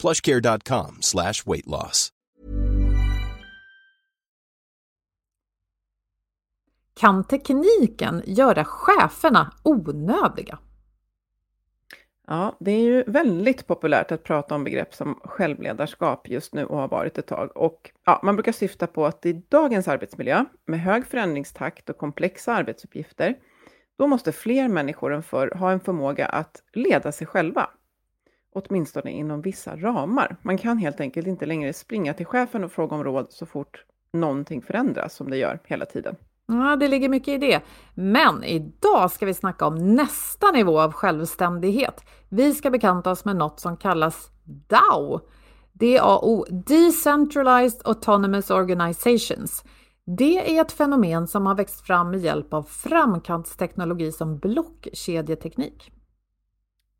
plushcare.com slash weight loss. Kan tekniken göra cheferna onödiga? Ja, det är ju väldigt populärt att prata om begrepp som självledarskap just nu och har varit ett tag. Och ja, man brukar syfta på att i dagens arbetsmiljö med hög förändringstakt och komplexa arbetsuppgifter, då måste fler människor än förr ha en förmåga att leda sig själva. Åtminstone inom vissa ramar. Man kan helt enkelt inte längre springa till chefen och fråga om råd så fort någonting förändras som det gör hela tiden. Ja, det ligger mycket i det. Men idag ska vi snacka om nästa nivå av självständighet. Vi ska bekanta oss med något som kallas DAO. DAO, Decentralized Autonomous Organizations. Det är ett fenomen som har växt fram med hjälp av framkantsteknologi som blockkedjeteknik.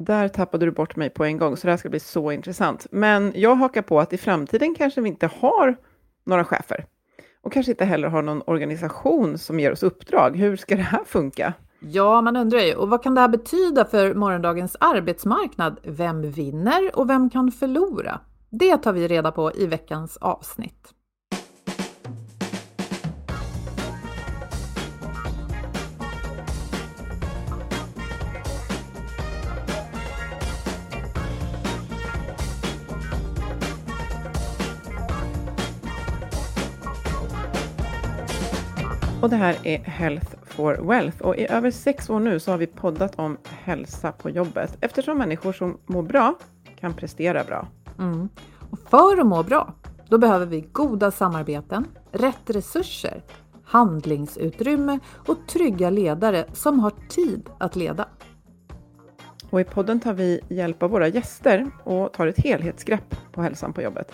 Där tappade du bort mig på en gång, så det här ska bli så intressant. Men jag hakar på att i framtiden kanske vi inte har några chefer och kanske inte heller har någon organisation som ger oss uppdrag. Hur ska det här funka? Ja, man undrar ju. Och vad kan det här betyda för morgondagens arbetsmarknad? Vem vinner och vem kan förlora? Det tar vi reda på i veckans avsnitt. Och det här är Health for Wealth och i över sex år nu så har vi poddat om hälsa på jobbet eftersom människor som mår bra kan prestera bra. Mm. Och för att må bra, då behöver vi goda samarbeten, rätt resurser, handlingsutrymme och trygga ledare som har tid att leda. Och i podden tar vi hjälp av våra gäster och tar ett helhetsgrepp på hälsan på jobbet.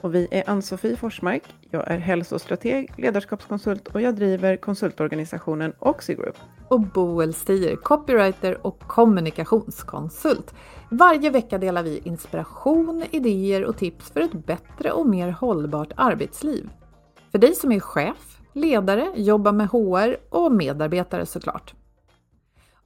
Och vi är Ann-Sofie Forsmark, jag är hälsostrateg, ledarskapskonsult och jag driver konsultorganisationen Oxigroup. Och Boel Stier, copywriter och kommunikationskonsult. Varje vecka delar vi inspiration, idéer och tips för ett bättre och mer hållbart arbetsliv. För dig som är chef, ledare, jobbar med HR och medarbetare såklart.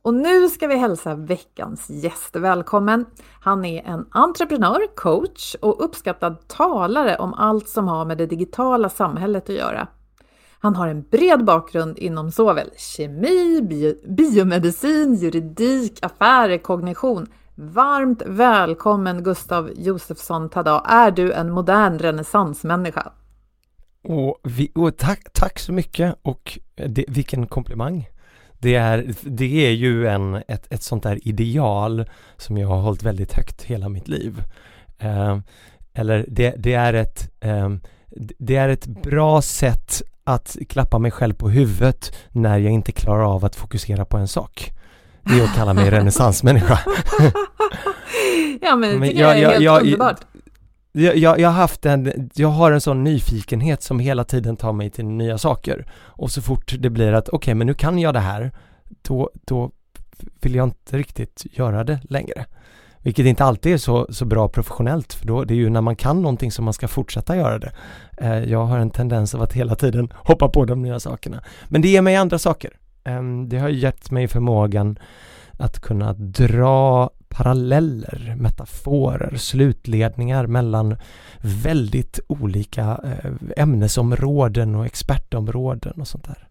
Och nu ska vi hälsa veckans gäst välkommen. Han är en entreprenör, coach och uppskattad talare om allt som har med det digitala samhället att göra. Han har en bred bakgrund inom såväl kemi, bio, biomedicin, juridik, affärer, kognition. Varmt välkommen Gustav Josefsson Tada. Är du en modern renässansmänniska? Och, vi, och tack, tack så mycket och det, vilken komplimang. Det är, det är ju en, ett, ett sånt där ideal som jag har hållit väldigt högt hela mitt liv. Eh, eller det, det, är ett, eh, det är ett bra sätt att klappa mig själv på huvudet när jag inte klarar av att fokusera på en sak. Det är att kalla mig renässansmänniska. ja men det men jag, jag är helt jag, underbart. Jag, jag, jag, har haft en, jag har en sån nyfikenhet som hela tiden tar mig till nya saker. Och så fort det blir att okej, okay, men nu kan jag det här, då, då vill jag inte riktigt göra det längre. Vilket inte alltid är så, så bra professionellt för då det är ju när man kan någonting som man ska fortsätta göra det. Eh, jag har en tendens av att hela tiden hoppa på de nya sakerna. Men det ger mig andra saker. Eh, det har gett mig förmågan att kunna dra paralleller, metaforer, slutledningar mellan väldigt olika eh, ämnesområden och expertområden och sånt där.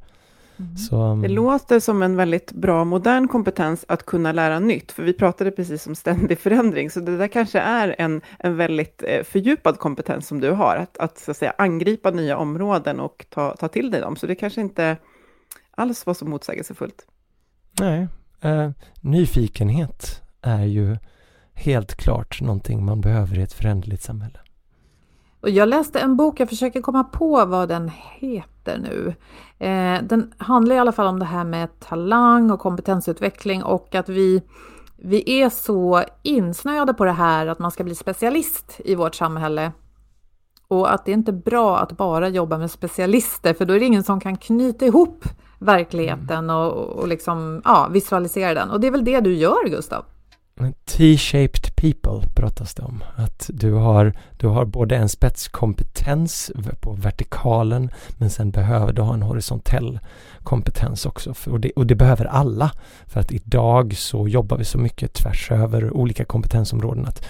Mm. Så, det låter som en väldigt bra modern kompetens att kunna lära nytt, för vi pratade precis om ständig förändring, så det där kanske är en, en väldigt eh, fördjupad kompetens som du har, att, att, så att säga, angripa nya områden och ta, ta till dig dem, så det kanske inte alls var så motsägelsefullt. Nej, eh, nyfikenhet är ju helt klart någonting man behöver i ett föränderligt samhälle. Och jag läste en bok, jag försöker komma på vad den heter nu. Eh, den handlar i alla fall om det här med talang och kompetensutveckling och att vi, vi är så insnöade på det här att man ska bli specialist i vårt samhälle. Och att det är inte bra att bara jobba med specialister för då är det ingen som kan knyta ihop verkligheten och, och liksom, ja, visualisera den. Och det är väl det du gör Gustav? T-shaped people pratas det om. Att du har, du har både en spetskompetens på vertikalen men sen behöver du ha en horisontell kompetens också. Och det, och det behöver alla. För att idag så jobbar vi så mycket tvärs över olika kompetensområden att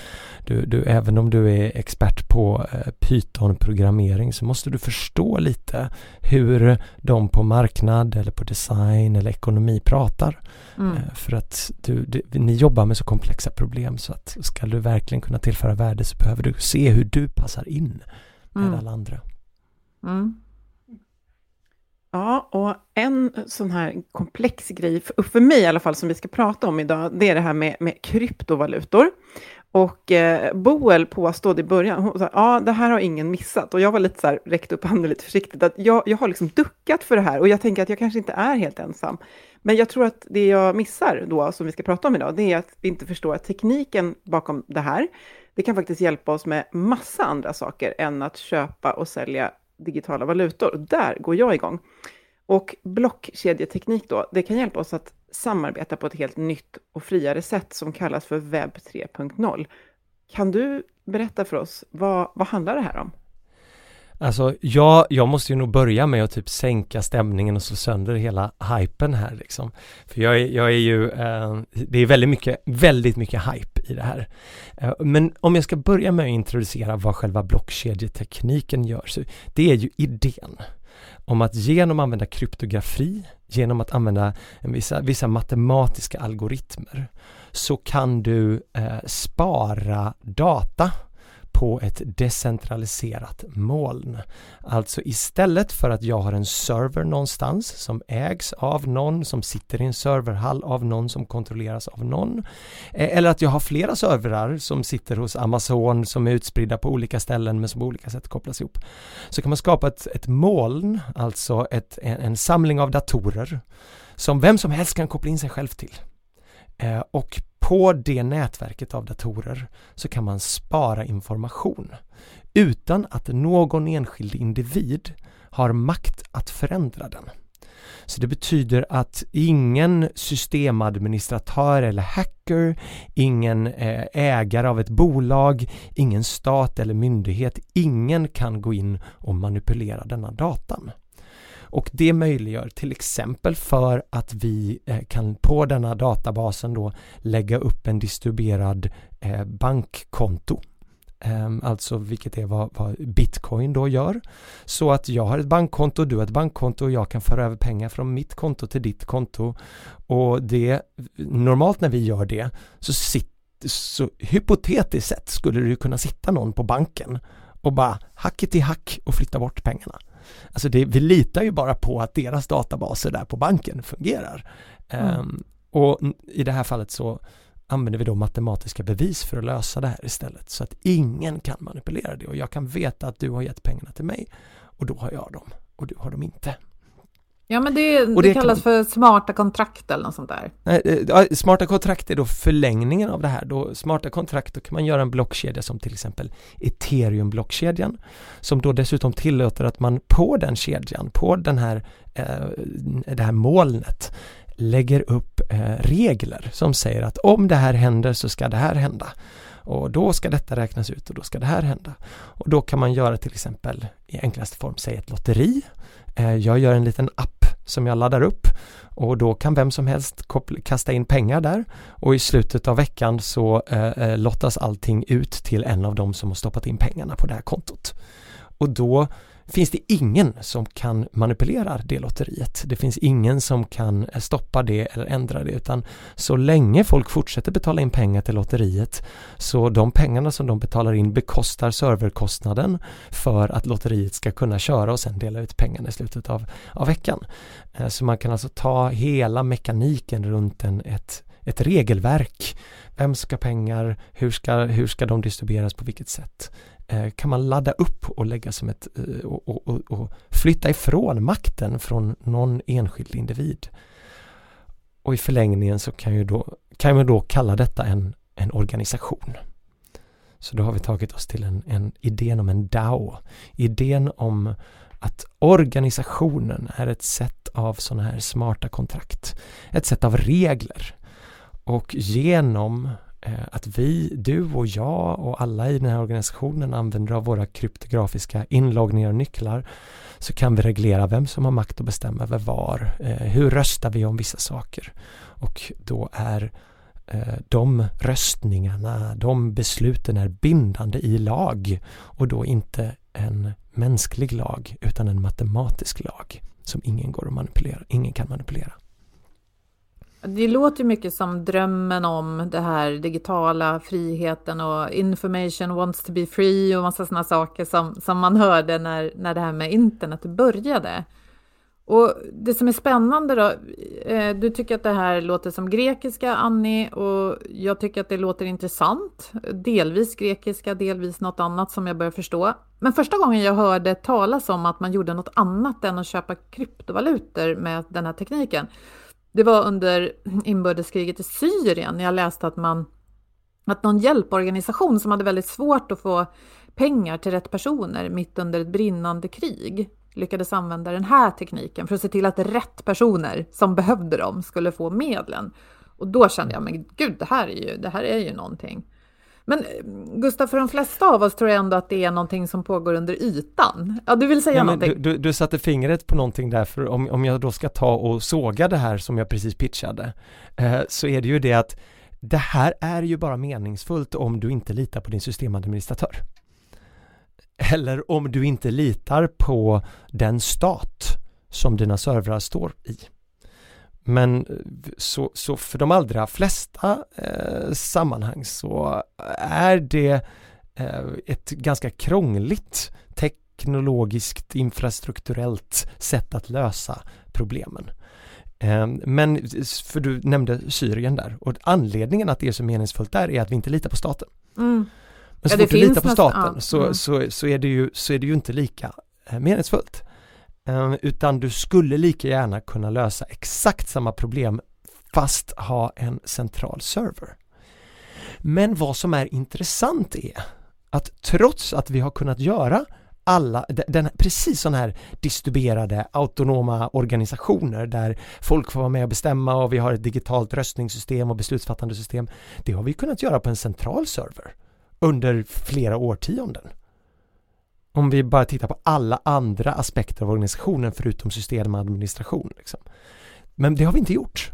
du, du, även om du är expert på eh, Python-programmering så måste du förstå lite hur de på marknad eller på design eller ekonomi pratar. Mm. Eh, för att du, du, ni jobbar med så komplexa problem så att ska du verkligen kunna tillföra värde så behöver du se hur du passar in med mm. alla andra. Mm. Ja, och en sån här komplex grej, för, för mig i alla fall, som vi ska prata om idag, det är det här med, med kryptovalutor. Och eh, Boel påstod i början, hon sa, ja det här har ingen missat. Och jag var lite så här, räckte upp handen lite försiktigt, att jag, jag har liksom duckat för det här och jag tänker att jag kanske inte är helt ensam. Men jag tror att det jag missar då, som vi ska prata om idag, det är att vi inte förstår att tekniken bakom det här, det kan faktiskt hjälpa oss med massa andra saker än att köpa och sälja digitala valutor. Och där går jag igång. Och blockkedjeteknik då, det kan hjälpa oss att samarbeta på ett helt nytt och friare sätt som kallas för webb 3.0. Kan du berätta för oss, vad, vad handlar det här om? Alltså jag, jag måste ju nog börja med att typ sänka stämningen och slå sönder hela hypen här liksom. För jag är, jag är ju, eh, det är väldigt mycket, väldigt mycket hype i det här. Eh, men om jag ska börja med att introducera vad själva blockkedjetekniken gör, så det är ju idén om att genom att använda kryptografi, genom att använda eh, vissa, vissa matematiska algoritmer, så kan du eh, spara data på ett decentraliserat moln. Alltså istället för att jag har en server någonstans som ägs av någon som sitter i en serverhall av någon som kontrolleras av någon. Eh, eller att jag har flera servrar som sitter hos Amazon som är utspridda på olika ställen men som på olika sätt kopplas ihop. Så kan man skapa ett, ett moln, alltså ett, en, en samling av datorer som vem som helst kan koppla in sig själv till. Eh, och på det nätverket av datorer så kan man spara information utan att någon enskild individ har makt att förändra den. Så det betyder att ingen systemadministratör eller hacker, ingen eh, ägare av ett bolag, ingen stat eller myndighet, ingen kan gå in och manipulera denna datan. Och det möjliggör till exempel för att vi eh, kan på denna databasen då lägga upp en distribuerad eh, bankkonto. Ehm, alltså vilket är vad, vad, bitcoin då gör. Så att jag har ett bankkonto, du har ett bankkonto och jag kan föra över pengar från mitt konto till ditt konto. Och det, normalt när vi gör det så, sit, så hypotetiskt sett skulle det kunna sitta någon på banken och bara hacket i hack och flytta bort pengarna. Alltså det, vi litar ju bara på att deras databaser där på banken fungerar. Mm. Um, och i det här fallet så använder vi då matematiska bevis för att lösa det här istället så att ingen kan manipulera det och jag kan veta att du har gett pengarna till mig och då har jag dem och du har dem inte. Ja men det, det, det kallas kan... för smarta kontrakt eller något sånt där. Eh, smarta kontrakt är då förlängningen av det här. Då smarta kontrakt, då kan man göra en blockkedja som till exempel ethereum-blockkedjan som då dessutom tillåter att man på den kedjan, på den här, eh, det här molnet lägger upp eh, regler som säger att om det här händer så ska det här hända. Och då ska detta räknas ut och då ska det här hända. Och då kan man göra till exempel i enklaste form, säg ett lotteri. Eh, jag gör en liten app som jag laddar upp och då kan vem som helst kasta in pengar där och i slutet av veckan så eh, eh, lottas allting ut till en av dem som har stoppat in pengarna på det här kontot. Och då finns det ingen som kan manipulera det lotteriet. Det finns ingen som kan eh, stoppa det eller ändra det utan så länge folk fortsätter betala in pengar till lotteriet så de pengarna som de betalar in bekostar serverkostnaden för att lotteriet ska kunna köra och sen dela ut pengarna i slutet av, av veckan. Eh, så man kan alltså ta hela mekaniken runt en, ett, ett regelverk. Vem ska pengar? Hur ska, hur ska de distribueras på vilket sätt? Eh, kan man ladda upp och lägga som ett eh, och, och, och, flytta ifrån makten från någon enskild individ. Och i förlängningen så kan, ju då, kan man då kalla detta en, en organisation. Så då har vi tagit oss till en, en idén om en DAO. Idén om att organisationen är ett sätt av sådana här smarta kontrakt. Ett sätt av regler. Och genom Eh, att vi, du och jag och alla i den här organisationen använder av våra kryptografiska inloggningar och nycklar så kan vi reglera vem som har makt att bestämma över var. Eh, hur röstar vi om vissa saker? Och då är eh, de röstningarna, de besluten är bindande i lag och då inte en mänsklig lag utan en matematisk lag som ingen går att manipulera, ingen kan manipulera. Det låter mycket som drömmen om det här digitala friheten och information wants to be free och massa sådana saker som, som man hörde när, när det här med internet började. Och det som är spännande då, eh, du tycker att det här låter som grekiska, Annie, och jag tycker att det låter intressant. Delvis grekiska, delvis något annat som jag börjar förstå. Men första gången jag hörde talas om att man gjorde något annat än att köpa kryptovalutor med den här tekniken, det var under inbördeskriget i Syrien jag läste att man att någon hjälporganisation som hade väldigt svårt att få pengar till rätt personer mitt under ett brinnande krig lyckades använda den här tekniken för att se till att rätt personer som behövde dem skulle få medlen. Och då kände jag, men gud, det här är ju, det här är ju någonting. Men eh, Gustav, för de flesta av oss tror jag ändå att det är någonting som pågår under ytan. Ja, du vill säga ja, någonting? Du, du, du, satte fingret på någonting där, för om, om jag då ska ta och såga det här som jag precis pitchade, eh, så är det ju det att det här är ju bara meningsfullt om du inte litar på din systemadministratör. Eller om du inte litar på den stat som dina servrar står i. Men så, så för de allra flesta eh, sammanhang så är det eh, ett ganska krångligt teknologiskt infrastrukturellt sätt att lösa problemen. Eh, men för du nämnde Syrien där och anledningen att det är så meningsfullt där är att vi inte litar på staten. Mm. Men så ja, fort du litar på staten ja. så, mm. så, så, är det ju, så är det ju inte lika eh, meningsfullt. Ehm, utan du skulle lika gärna kunna lösa exakt samma problem fast ha en central server. Men vad som är intressant är att trots att vi har kunnat göra alla, den, precis sådana här distribuerade autonoma organisationer där folk får vara med och bestämma och vi har ett digitalt röstningssystem och beslutsfattande system. Det har vi kunnat göra på en central server under flera årtionden. Om vi bara tittar på alla andra aspekter av organisationen förutom system och administration. Liksom. Men det har vi inte gjort.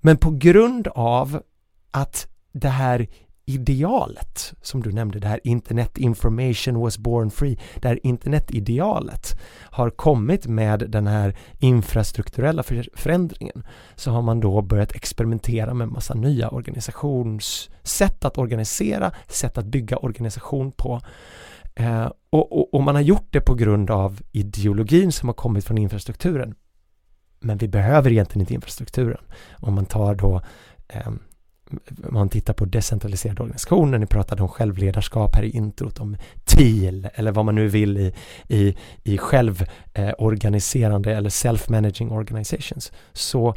Men på grund av att det här idealet som du nämnde, det här internet information was born free, det här internetidealet har kommit med den här infrastrukturella förändringen så har man då börjat experimentera med massa nya organisationssätt att organisera, sätt att bygga organisation på Eh, och, och, och, man har gjort det på grund av ideologin som har kommit från infrastrukturen. Men vi behöver egentligen inte infrastrukturen. Om man tar då eh, man tittar på decentraliserade organisationer, ni pratade om självledarskap här i introt, om TIL eller vad man nu vill i, i, i självorganiserande eh, eller self-managing organizations, så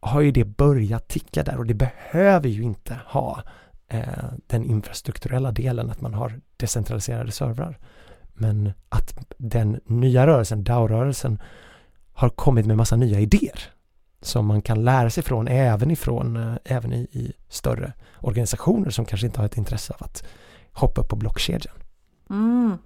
har ju det börjat ticka där och det behöver ju inte ha eh, den infrastrukturella delen, att man har decentraliserade servrar. Men att den nya rörelsen, DAO-rörelsen, har kommit med massa nya idéer som man kan lära sig från även ifrån, eh, även i, i större organisationer som kanske inte har ett intresse av att hoppa upp på blockkedjan. Mm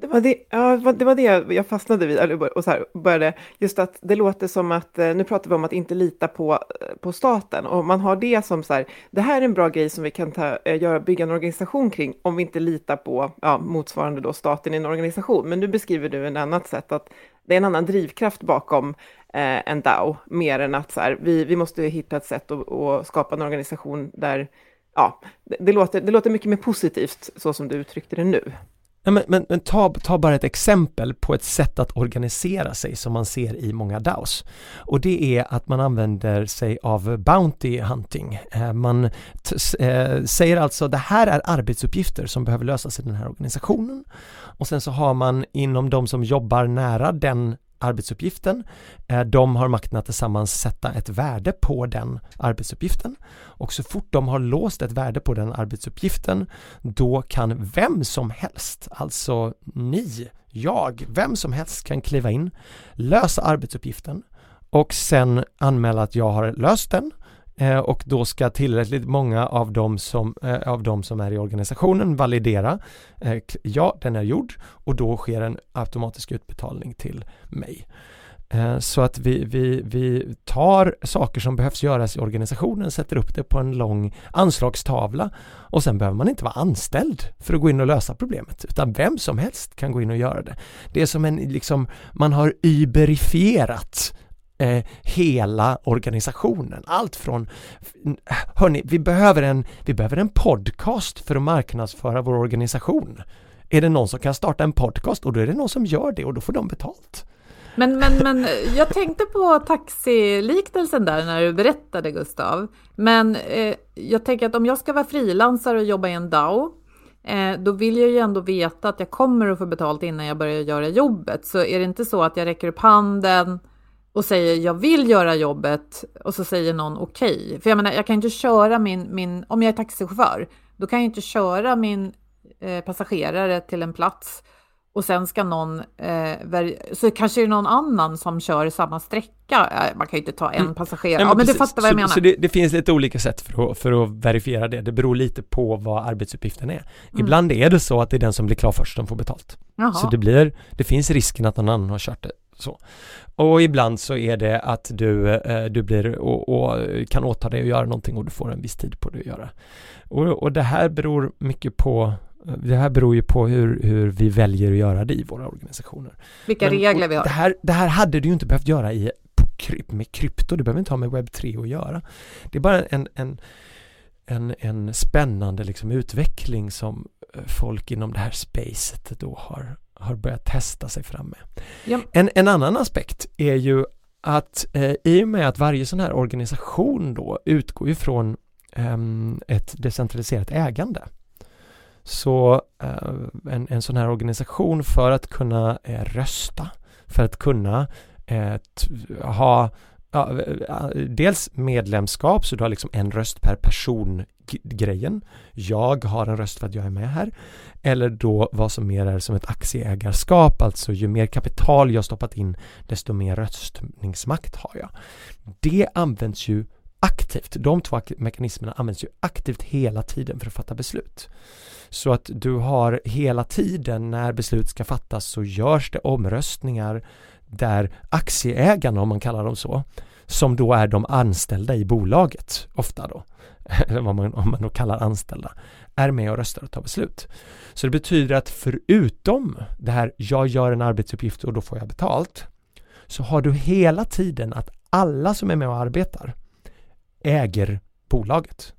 det var det, ja, det var det jag fastnade vid, och så här, började, just att det låter som att, eh, nu pratar vi om att inte lita på, eh, på staten, och man har det som så här, det här är en bra grej som vi kan ta, eh, göra, bygga en organisation kring, om vi inte litar på ja, motsvarande då staten i en organisation. Men nu beskriver du en annat sätt, att det är en annan drivkraft bakom eh, en DAO, mer än att så här, vi, vi måste hitta ett sätt att, att skapa en organisation där, ja, det, det, låter, det låter mycket mer positivt, så som du uttryckte det nu. Nej, men, men, men, ta, ta bara ett exempel på ett sätt att organisera sig som man ser i många DAOs. Och det är att man använder sig av Bounty Hunting. Eh, man eh, säger alltså det här är arbetsuppgifter som behöver lösas i den här organisationen. Och sen så har man inom de som jobbar nära den arbetsuppgiften. Eh, de har makten att tillsammans sätta ett värde på den arbetsuppgiften och så fort de har låst ett värde på den arbetsuppgiften då kan vem som helst, alltså ni, jag, vem som helst kan kliva in, lösa arbetsuppgiften och sen anmäla att jag har löst den Eh, och då ska tillräckligt många av dem som, eh, av dem som är i organisationen validera eh, ja, den är gjord och då sker en automatisk utbetalning till mig. Eh, så att vi, vi, vi tar saker som behövs göras i organisationen, sätter upp det på en lång anslagstavla och sen behöver man inte vara anställd för att gå in och lösa problemet utan vem som helst kan gå in och göra det. Det är som en, liksom, man har überifierat eh, hela organisationen. Allt från, hörni, vi behöver, en, vi behöver en podcast för att marknadsföra vår organisation. Är det någon som kan starta en podcast och då är det någon som gör det och då får de betalt. Men, men, men jag tänkte på taxiliknelsen där när du berättade Gustav. Men eh, jag tänker att om jag ska vara frilansare och jobba i en DAO, eh, då vill jag ju ändå veta att jag kommer att få betalt innan jag börjar göra jobbet. Så är det inte så att jag räcker upp handen och säger jag vill göra jobbet och så säger någon okej. Okay. För jag menar, jag kan inte köra min, min, om jag är taxichaufför, då kan jag inte köra min eh, passagerare till en plats och sen ska någon, eh, så kanske det är någon annan som kör samma sträcka. Eh, man kan ju inte ta en mm. passagerare, ja, men, ja, men du fattar vad jag så, menar. Så det, det, finns lite olika sätt för att, för att verifiera det. Det beror lite på vad arbetsuppgiften är. Mm. Ibland är det så att det är den som blir klar först som får betalt. Jaha. Så det blir, det finns risken att någon annan har kört det så. Och ibland så är det att du, eh, du blir och, och, kan åta dig att göra någonting och du får en viss tid på dig att göra. Och, och det här beror mycket på det här beror ju på hur, hur vi väljer att göra det i våra organisationer. Vilka Men, regler vi har. Det här, det här hade du ju inte behövt göra i, kryp, med krypto, det behöver inte ha med webb 3 att göra. Det är bara en, en, en, en spännande liksom utveckling som eh, folk inom det här spacet då har, har börjat testa sig fram med. Ja. En, en annan aspekt är ju att eh, i och med att varje sån här organisation då utgår ifrån eh, ett decentraliserat ägande så eh, en, en sån här organisation för att kunna eh, rösta, för att kunna eh, ha ja, dels medlemskap, så du har liksom en röst per person grejen. Jag har en röst för att jag är med här. Eller då vad som mer är som ett aktieägarskap, alltså ju mer kapital jag stoppat in desto mer röstningsmakt har jag. Det används ju aktivt. De två mekanismerna används ju aktivt hela tiden för att fatta beslut. Så att du har hela tiden när beslut ska fattas så görs det omröstningar där aktieägarna, om man kallar dem så, som då är de anställda i bolaget, ofta då, eller vad man, om man då kallar anställda, är med och röstar och tar beslut. Så det betyder att förutom det här, jag gör en arbetsuppgift och då får jag betalt, så har du hela tiden att alla som är med och arbetar äger bolaget.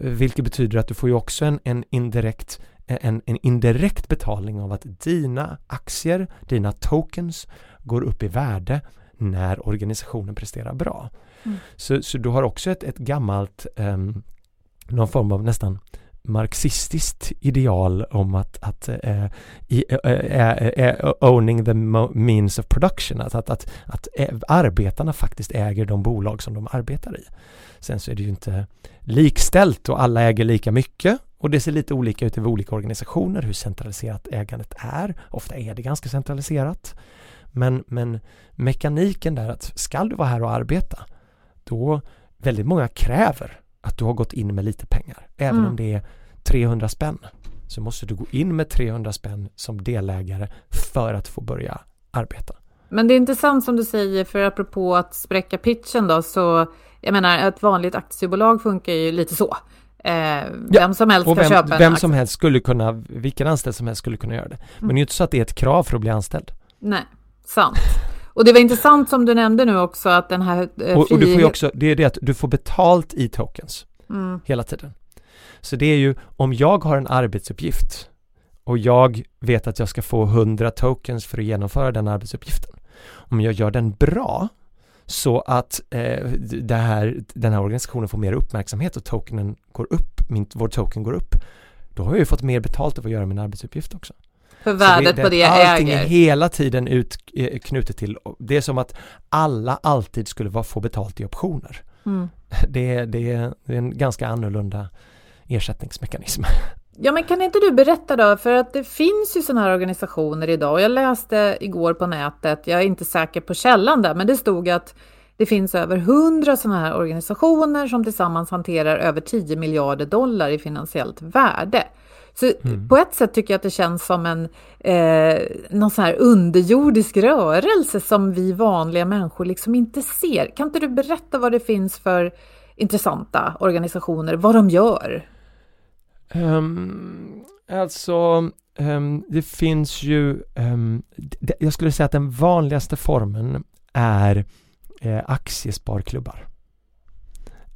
Vilket betyder att du får ju också en, en indirekt en, en indirekt betalning av att dina aktier, dina tokens går upp i värde när organisationen presterar bra. Mm. Så, så du har också ett, ett gammalt, um, någon form av nästan marxistiskt ideal om att, att uh, i, uh, uh, owning the means of production, att, att, att, att arbetarna faktiskt äger de bolag som de arbetar i. Sen så är det ju inte likställt och alla äger lika mycket och det ser lite olika ut i olika organisationer hur centraliserat ägandet är. Ofta är det ganska centraliserat. Men, men mekaniken där att ska du vara här och arbeta, då väldigt många kräver att du har gått in med lite pengar. Även Mm. om det är 300 spänn så måste du gå in med 300 spänn som delägare för att få börja arbeta. Men det är intressant som du säger, för apropå att spräcka pitchen då, så jag menar ett vanligt aktiebolag funkar ju lite så. Eh, vem som helst Och kan köpa vem, en vem som helst skulle kunna, vilken anställd som helst skulle kunna göra det. Men det är ju inte så att det är ett krav för att bli anställd. Nej, sant. Och det var intressant som du nämnde nu också att den här eh, Och, och du får ju också, det är det att du får betalt i tokens Mm, hela tiden. Så det är ju, om jag har en arbetsuppgift och jag vet att jag ska få 100 tokens för att genomföra den arbetsuppgiften. Om jag gör den bra så att eh, det här, den här organisationen får mer uppmärksamhet och tokenen går upp, min, vår token går upp, då har jag ju fått mer betalt av att göra min arbetsuppgift också. För värdet på det jag allting är äger. hela tiden ut, eh, knutet till, det är som att alla alltid skulle få betalt i optioner. Mm. Det är, det, det är en ganska annorlunda ersättningsmekanism. Ja, men kan inte du berätta då, för att det finns ju sådana här organisationer idag och jag läste igår på nätet, jag är inte säker på källan där, men det stod att det finns över hundra sådana här organisationer som tillsammans hanterar över 10 miljarder dollar i finansiellt värde. Så på ett sätt tycker jag att det känns som en eh, någon sån här underjordisk rörelse som vi vanliga människor liksom inte ser. Kan inte du berätta vad det finns för intressanta organisationer, vad de gör? Um, alltså, ehm, det finns ju, um, d- jag skulle säga att den vanligaste formen är eh, aktiesparklubbar.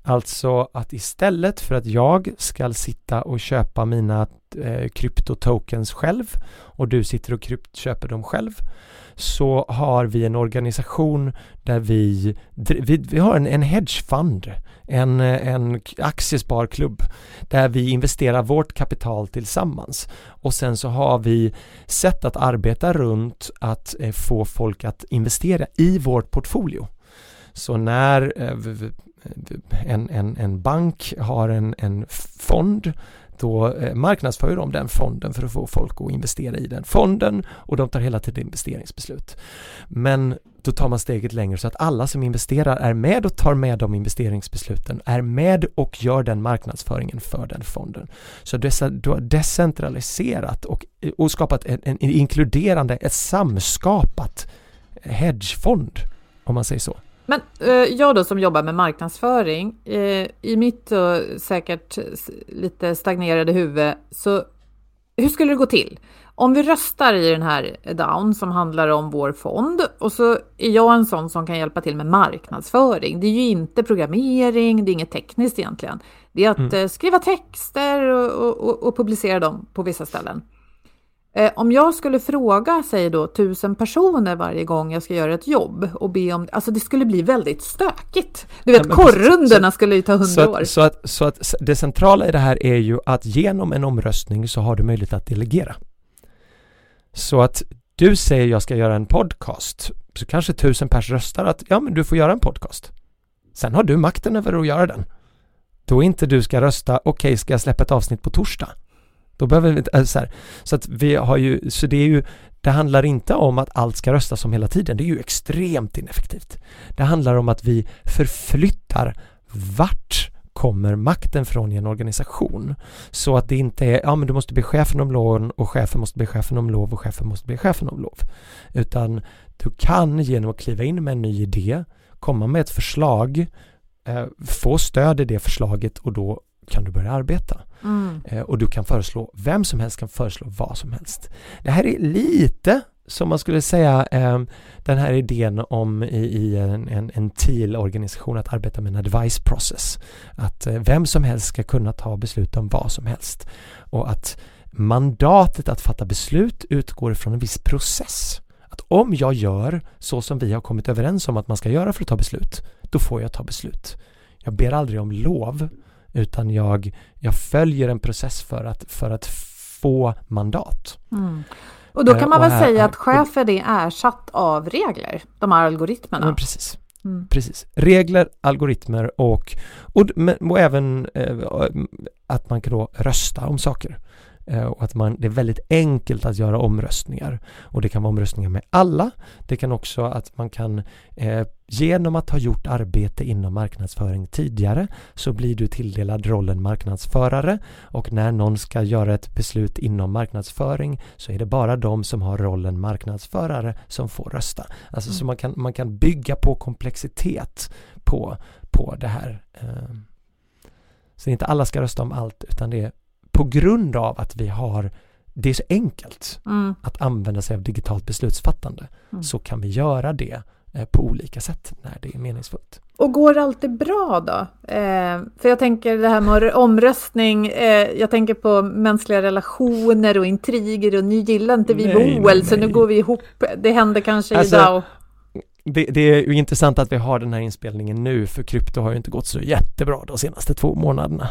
Alltså att istället för att jag ska sitta och köpa mina eh, kryptotokens själv och du sitter och krypt, köper dem själv så har vi en organisation där vi, vi, vi har en, en hedgefund, en, en aktiesparklubb där vi investerar vårt kapital tillsammans och sen så har vi sätt att arbeta runt att eh, få folk att investera i vårt portfolio. Så när eh, en, en, en bank har en, en fond då eh, marknadsför de den fonden för att få folk att investera i den fonden och de tar hela tiden investeringsbeslut. Men då tar man steget längre så att alla som investerar är med och tar med de investeringsbesluten, är med och gör den marknadsföringen för den fonden. Så du har decentraliserat och, och skapat en, en inkluderande, ett samskapat hedgefond, om man säger så. Men eh, jag då som jobbar med marknadsföring, eh, i mitt eh, säkert lite stagnerade huvud, så hur skulle det gå till? Om vi röstar i den här Down som handlar om vår fond och så är jag en sån som kan hjälpa till med marknadsföring. Det är ju inte programmering, det är inget tekniskt egentligen. Det är att eh, skriva texter och, och, och publicera dem på vissa ställen. Eh, om jag skulle fråga, säg då, tusen personer varje gång jag ska göra ett jobb och be om, alltså det skulle bli väldigt stökigt. Du vet, Ja, korrrunderna skulle ju ta hundra år. så, att, så att det centrala i det här är ju att genom en omröstning så har du möjlighet att delegera. Så att du säger jag ska göra en podcast så kanske tusen pers röstar att ja men du får göra en podcast. Sen har du makten över att göra den. Då inte du ska rösta okej ska jag släppa ett avsnitt på torsdag. Då behöver vi inte, eh, så, här, så att vi har ju, så det är ju det handlar inte om att allt ska röstas om hela tiden. Det är ju extremt ineffektivt. Det handlar om att vi förflyttar vart kommer makten från i en organisation. Så att det inte är, ja men du måste be chefen om lov och chefen måste be chefen om lov och chefen måste be chefen om lov. Utan du kan genom att kliva in med en ny idé, komma med ett förslag, eh, få stöd i det förslaget och då kan du börja arbeta. Mm. Eh, och du kan föreslå, vem som helst kan föreslå vad som helst. Det här är lite som man skulle säga eh, den här idén om i, i en, en, en TIL-organisation att arbeta med en advice process. Att eh, vem som helst ska kunna ta beslut om vad som helst. Och att mandatet att fatta beslut utgår från en viss process. Att om jag gör så som vi har kommit överens om att man ska göra för att ta beslut, då får jag ta beslut. Jag ber aldrig om lov utan jag, jag följer en process för att, för att få mandat. Mm. Och då Eh, kan man väl här- säga att chefen är ersatt av regler, de här algoritmerna. Men precis. Mm. precis. Regler, algoritmer och, och, och även eh, att man kan då rösta om saker. Eh, och att man, det är väldigt enkelt att göra omröstningar. Och det kan vara omröstningar med alla. Det kan också att man kan eh, genom att ha gjort arbete inom marknadsföring tidigare så blir du tilldelad rollen marknadsförare och när någon ska göra ett beslut inom marknadsföring så är det bara de som har rollen marknadsförare som får rösta. Alltså mm. så man kan, man kan bygga på komplexitet på, på det här. Eh. Så inte alla ska rösta om allt utan det är på grund av att vi har det är så enkelt mm. att använda sig av digitalt beslutsfattande mm. så kan vi göra det eh, på olika sätt när det är meningsfullt. Och går det alltid bra då? Eh, för jag tänker det här med omröstning, eh, jag tänker på mänskliga relationer och intriger och nu gillar inte vi nej, Boel så nu går vi ihop. Det händer kanske alltså, idag. Det, det, är ju intressant att vi har den här inspelningen nu för krypto har ju inte gått så jättebra de senaste två månaderna.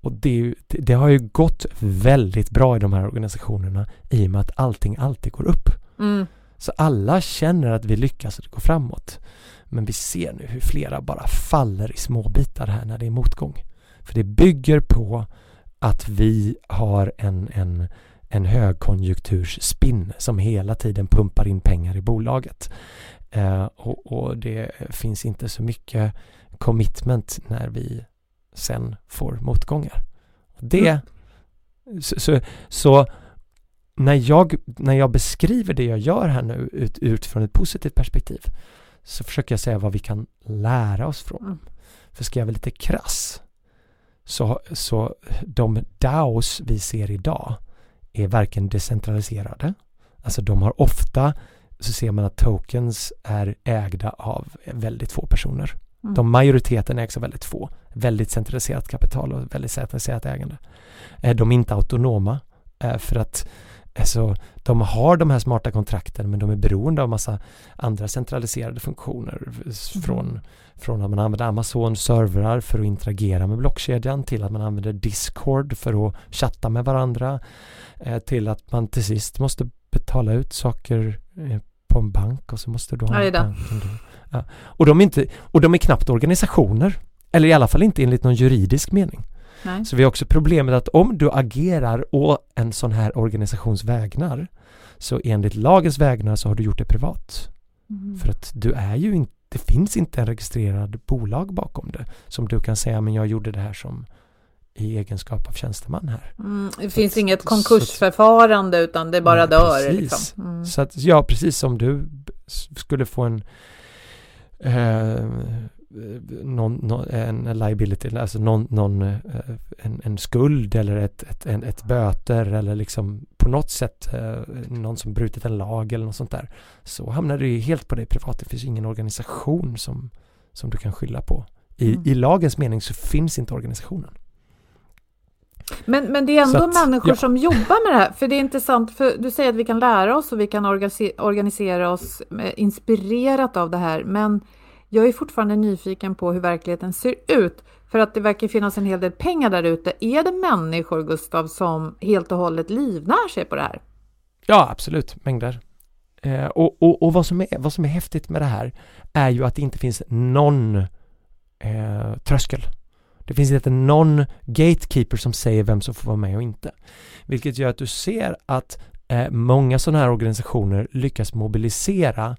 Och det, det, har ju gått väldigt bra i de här organisationerna i och med att allting alltid går upp. Mm. Så alla känner att vi lyckas och det går framåt. Men vi ser nu hur flera bara faller i små bitar här när det är motgång. För det bygger på att vi har en, en, en högkonjunktursspinn som hela tiden pumpar in pengar i bolaget. Eh, och, och, det finns inte så mycket commitment när vi sen får motgångar. Det, mm. så, så, så, när, jag, när jag beskriver det jag gör här nu ut, utifrån ett positivt perspektiv så försöker jag säga vad vi kan lära oss från. Mm. För ska jag vara lite krass så, så de DAOs vi ser idag är varken decentraliserade, alltså de har ofta så ser man att tokens är ägda av väldigt få personer. Mm. De majoriteten ägs av väldigt få. Väldigt centraliserat kapital och väldigt centraliserat ägande. Eh, de är inte autonoma eh, för att alltså, de har de här smarta kontrakten men de är beroende av massa andra centraliserade funktioner mm. från, från att man använder Amazon servrar för att interagera med blockkedjan till att man använder Discord för att chatta med varandra till att man till sist måste betala ut saker på en bank och så måste du ha en bank. Ja. Och, de är inte, och de är knappt organisationer. Eller i alla fall inte enligt någon juridisk mening. Nej. Så vi har också problemet att om du agerar å en sån här organisations vägnar så enligt lagens vägnar så har du gjort det privat. Mm. För att du är ju inte, det finns inte en registrerad bolag bakom det som du kan säga men jag gjorde det här som i egenskap av tjänsteman här. Mm, det finns att, inget konkursförfarande att, utan det bara ja, dör. Liksom. Mm. Så att, ja, precis som du skulle få en eh, någon, någon, en liability, alltså någon, någon eh, en, en, skuld eller ett, ett, en, ett böter eller liksom på något sätt eh, någon som brutit en lag eller något sånt där. Så hamnar det ju helt på dig privat. Det finns ingen organisation som, som du kan skylla på. I, mm. I lagens mening så finns inte organisationen. Men, men det är ändå att, människor ja. som jobbar med det här. För det är intressant, för du säger att vi kan lära oss och vi kan organisera oss inspirerat av det här. Men jag är fortfarande nyfiken på hur verkligheten ser ut. För att det verkar finnas en hel del pengar där ute. Är det människor, Gustav, som helt och hållet livnär sig på det här? Ja, absolut. Mängder. Eh, och, och, och vad, som är, vad som är häftigt med det här är ju att det inte finns någon eh, tröskel. Det finns inte någon gatekeeper som säger vem som får vara med och inte. Vilket gör att du ser att eh, många sådana här organisationer lyckas mobilisera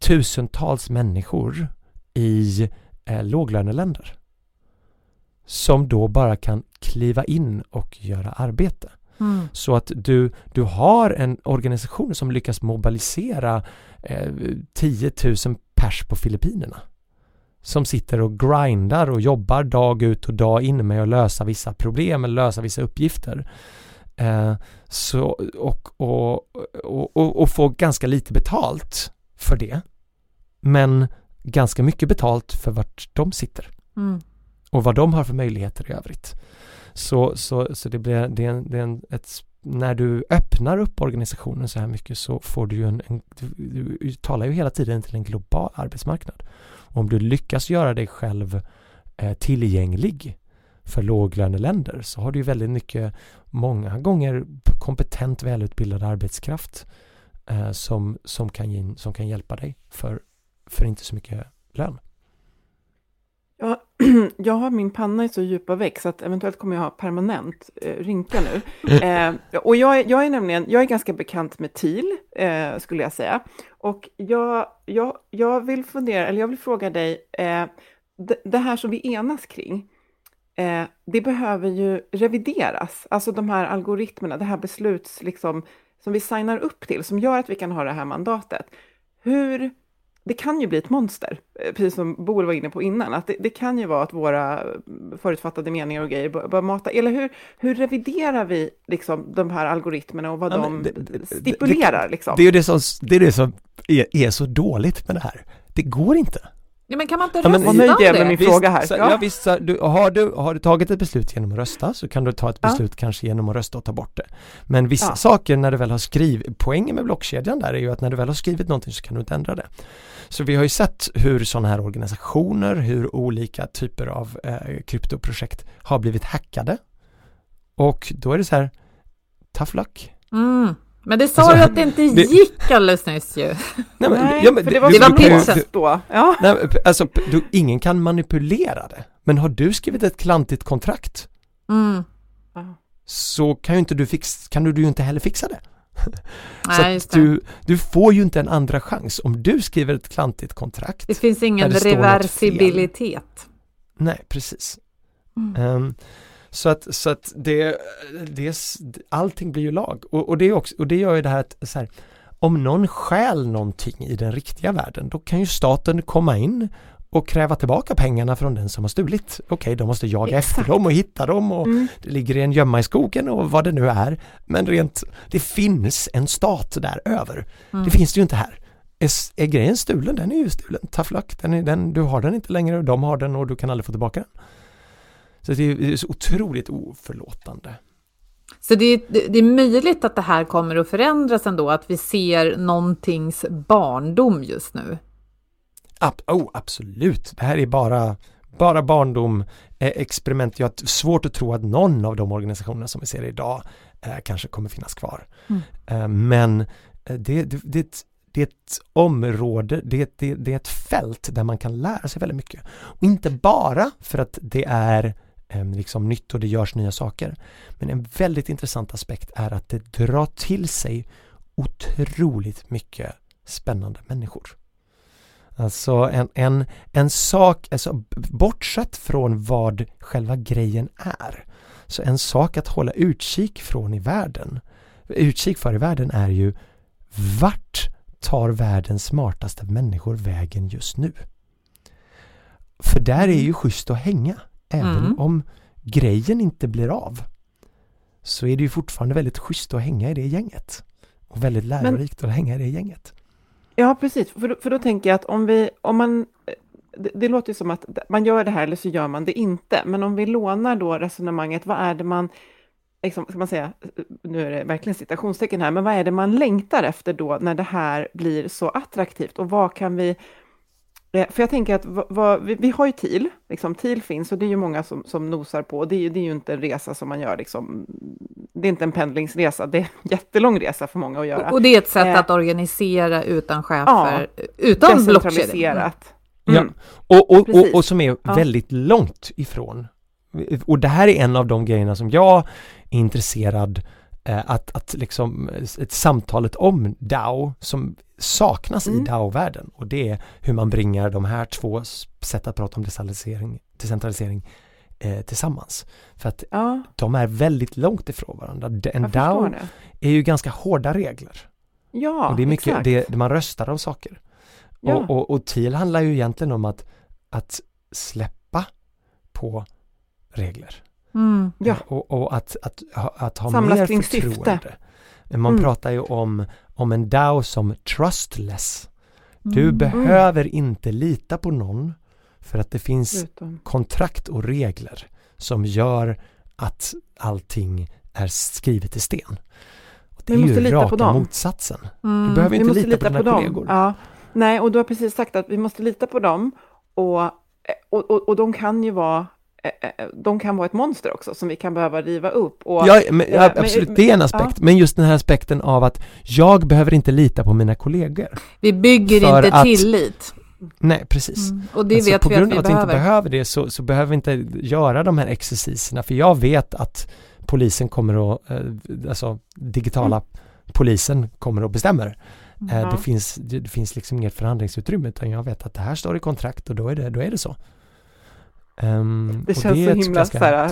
tusentals människor i eh, låglöneländer som då bara kan kliva in och göra arbete. Mm. Så att du, du har en organisation som lyckas mobilisera eh, 10 000 pers på Filippinerna som sitter och grindar och jobbar dag ut och dag in med att lösa vissa problem eller lösa vissa uppgifter. Eh, så, och, och, och, och, få ganska lite betalt för det. Men ganska mycket betalt för vart de sitter. Mm. Och vad de har för möjligheter i övrigt. Så, så, så det blir det är en, det är en, ett, när du öppnar upp organisationen så här mycket så får du ju en, en du, du talar ju hela tiden till en global arbetsmarknad. Om du lyckas göra dig själv eh, tillgänglig för låglöneländer så har du ju väldigt mycket, många gånger kompetent välutbildad arbetskraft eh, som, som, kan, som kan hjälpa dig för, för inte så mycket lön. Ja, jag har min panna i så djupa väck så att eventuellt kommer jag ha permanent eh, rynka nu. Eh, och jag är, jag är nämligen, jag är ganska bekant med TIL, eh, skulle jag säga. Och jag, jag, jag vill fundera, eller jag vill fråga dig, eh, det, det, här som vi enas kring, eh, det behöver ju revideras. Alltså de här algoritmerna, det här besluts, liksom, som vi signar upp till, som gör att vi kan ha det här mandatet. Hur det kan ju bli ett monster, eh, precis som Boel var inne på innan, att det, det, kan ju vara att våra förutfattade meningar och grejer börjar mata, eller hur, hur reviderar vi liksom de här algoritmerna och vad ja, de det, stipulerar? Det, liksom? det, är det som, det är det som är, är så dåligt med det här. Det går inte. Ja, men kan man inte rösta ja, men, det? med min visst, fråga här. Så, ja. ja visst, så, du, har, du, har du tagit ett beslut genom att rösta så kan du ta ett beslut ja. kanske genom att rösta och ta bort det. Men vissa ja. saker när du väl har skrivit, poängen med blockkedjan där är ju att när du väl har skrivit någonting så kan du inte ändra det. Så vi har ju sett hur sådana här organisationer, hur olika typer av eh, kryptoprojekt har blivit hackade. Och då är det så här, tough luck. Mm. Men det sa alltså, du att det inte det, gick alldeles nyss ju. Nej, men, nej ja, men, för det var, det var pitchet då. Ja. Nej, alltså, du, ingen kan manipulera det. Men har du skrivit ett klantigt kontrakt mm. så kan ju inte du, fix, kan du, du inte heller fixa det. Nej, så du, du får ju inte en andra chans om du skriver ett klantigt kontrakt. Det finns ingen det reversibilitet. Nej, precis. Mm. Um, så att, så att det, det, allting blir ju lag och, och, det, också, och det gör ju det här att så här, om någon stjäl någonting i den riktiga världen då kan ju staten komma in och kräva tillbaka pengarna från den som har stulit. Okej, okay, de måste jaga Exakt. efter dem och hitta dem och mm. det ligger en gömma i skogen och vad det nu är. Men rent, det finns en stat där över. Mm. Det finns det ju inte här. Är, är grejen stulen, den är ju stulen. Tough luck, den är, den, du har den inte längre, de har den och du kan aldrig få tillbaka den. Så det är, det så otroligt oförlåtande. Så det är, det är möjligt att det här kommer att förändras ändå, att vi ser någontings barndom just nu? Ab oh, absolut, det här är bara, bara barndom, eh, experiment. Jag har svårt att tro att någon av de organisationerna som vi ser idag eh, kanske kommer finnas kvar. Mm. Eh, men eh, det, det, det, det är ett område, det, det, det är ett fält där man kan lära sig väldigt mycket. Och inte bara för att det är liksom nytt och det görs nya saker. Men en väldigt intressant aspekt är att det drar till sig otroligt mycket spännande människor. Alltså en, en, en sak, alltså bortsett från vad själva grejen är, så en sak att hålla utkik från i världen, utkik för i världen är ju vart tar världens smartaste människor vägen just nu? För där är ju schysst att hänga, även mm. om grejen inte blir av så är det ju fortfarande väldigt schysst att hänga i det gänget. Och väldigt lärorikt Men, att hänga i det gänget. Ja, precis. För, för då tänker jag att om vi, om man, det, det låter ju som att man gör det här eller så gör man det inte. Men om vi lånar då resonemanget, vad är det man, liksom, ska man säga, nu är det verkligen citationstecken här, men vad är det man längtar efter då när det här blir så attraktivt och vad kan vi Eh, för jag tänker att vad, vi, vi, har ju TIL, liksom, TIL finns och det är ju många som, som nosar på. Det är, det är ju inte en resa som man gör, liksom, det är inte en pendlingsresa, det är en jättelång resa för många att göra. Och, och det är ett sätt eh, att organisera utan chefer, ja, utan blockkedjan. Mm. Ja, och, och, och, och, som är ja. väldigt långt ifrån. Och det här är en av de grejerna som jag är intresserad eh, att, att liksom ett samtalet om DAO som saknas mm. i DAO-världen och det är hur man bringar de här två sätt att prata om decentralisering, decentralisering eh, tillsammans. För att ja. de är väldigt långt ifrån varandra. En Jag DAO är ju ganska hårda regler. Ja, och det är mycket, exakt. Det, man röstar om saker. Ja. Och, och, och TIL handlar ju egentligen om att, att släppa på regler. Mm. Ja. Och, och att, att, att, att ha Samlas mer förtroende. Syfte. Man mm. pratar ju om, om en DAO som trustless. Du mm. behöver inte lita på någon för att det finns Utom. kontrakt och regler som gör att allting är skrivet i sten. Och det vi är ju raka motsatsen. Mm. Du behöver inte lita, lita, på, på dina kollegor. Ja. Nej, och du har precis sagt att vi måste lita på dem och, och, och, och de kan ju vara de kan vara ett monster också som vi kan behöva riva upp. Och, ja, men, ja, absolut, det är en aspekt, ja. men just den här aspekten av att jag behöver inte lita på mina kollegor. Vi bygger inte att, tillit. Nej, precis. Mm. Och det alltså, vet på vi grund att av att vi behöver. inte behöver det så, så behöver vi inte göra de här exerciserna för jag vet att polisen kommer att, eh, alltså digitala Mm. polisen kommer bestämmer. Eh, Ja. det, finns, det, det finns liksom inget förhandlingsutrymme utan jag vet att det här står i kontrakt och då är det, då är det så. Ehm, Det känns är så himla så här,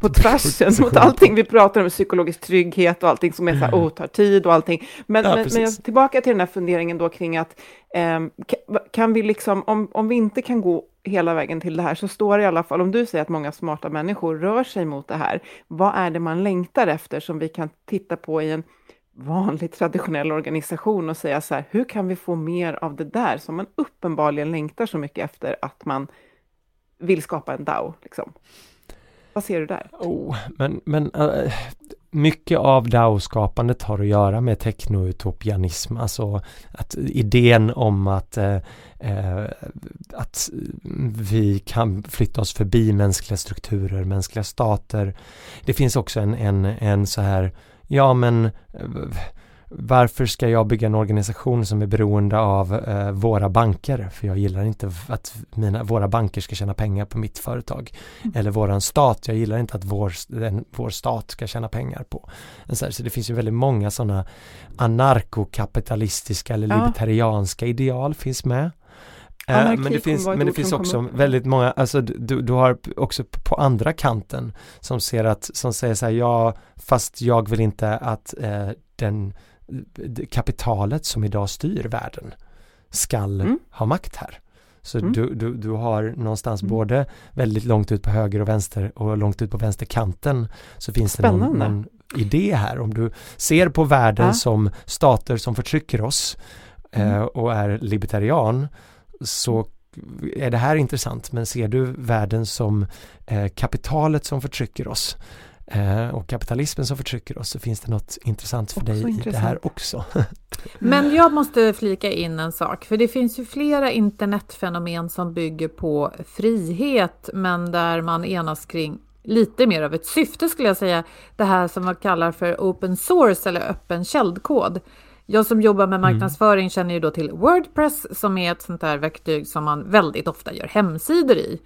på tvärsen mot allting vi pratar om, psykologisk trygghet och allting som är så här, oh, tar tid och allting. Men, Ja, men, men jag- tillbaka till den här funderingen då kring att ka- kan vi liksom, om, om vi inte kan gå hela vägen till det här, så står det i alla fall, om du säger att många smarta människor rör sig mot det här, vad är det man längtar efter som vi kan titta på i en vanlig traditionell organisation och säga så här, hur kan vi få mer av det där som man uppenbarligen längtar så mycket efter att man vill skapa en DAO? Liksom. Vad ser du där? Oh, men, men uh, mycket av DAO-skapandet har att göra med techno-utopianism, alltså att idén om att, eh, eh, att vi kan flytta oss förbi mänskliga strukturer, mänskliga stater. Det finns också en, en, en så här, ja men eh, varför ska jag bygga en organisation som är beroende av eh, våra banker? För jag gillar inte att mina, våra banker ska tjäna pengar på mitt företag. Eller våran stat, jag gillar inte att vår, den, vår stat ska tjäna pengar på. Så, här, så det finns ju väldigt många sådana anarkokapitalistiska eller Ja. libertarianska ideal finns med. Eh, men det finns, men det finns också kommer väldigt många, alltså du, du har också på andra kanten som ser att, som säger så här, ja fast jag vill inte att eh, den kapitalet som idag styr världen skall Mm. ha makt här. Så Mm. du, du, du har någonstans Mm. både väldigt långt ut på höger och vänster och långt ut på vänsterkanten så finns det någon, Spännande. någon idé här. Om du ser på världen Ja. som stater som förtrycker oss eh, Mm. och är libertarian så är det här intressant men ser du världen som eh, kapitalet som förtrycker oss och kapitalismen som förtrycker oss så finns det något intressant för Också dig i det intressant. här också. Men jag måste flika in en sak, för det finns ju flera internetfenomen som bygger på frihet, men där man enas kring lite mer av ett syfte skulle jag säga. Det här som man kallar för open source eller öppen källkod. Jag som jobbar med marknadsföring känner ju då till Wordpress som är ett sånt där verktyg som man väldigt ofta gör hemsidor i.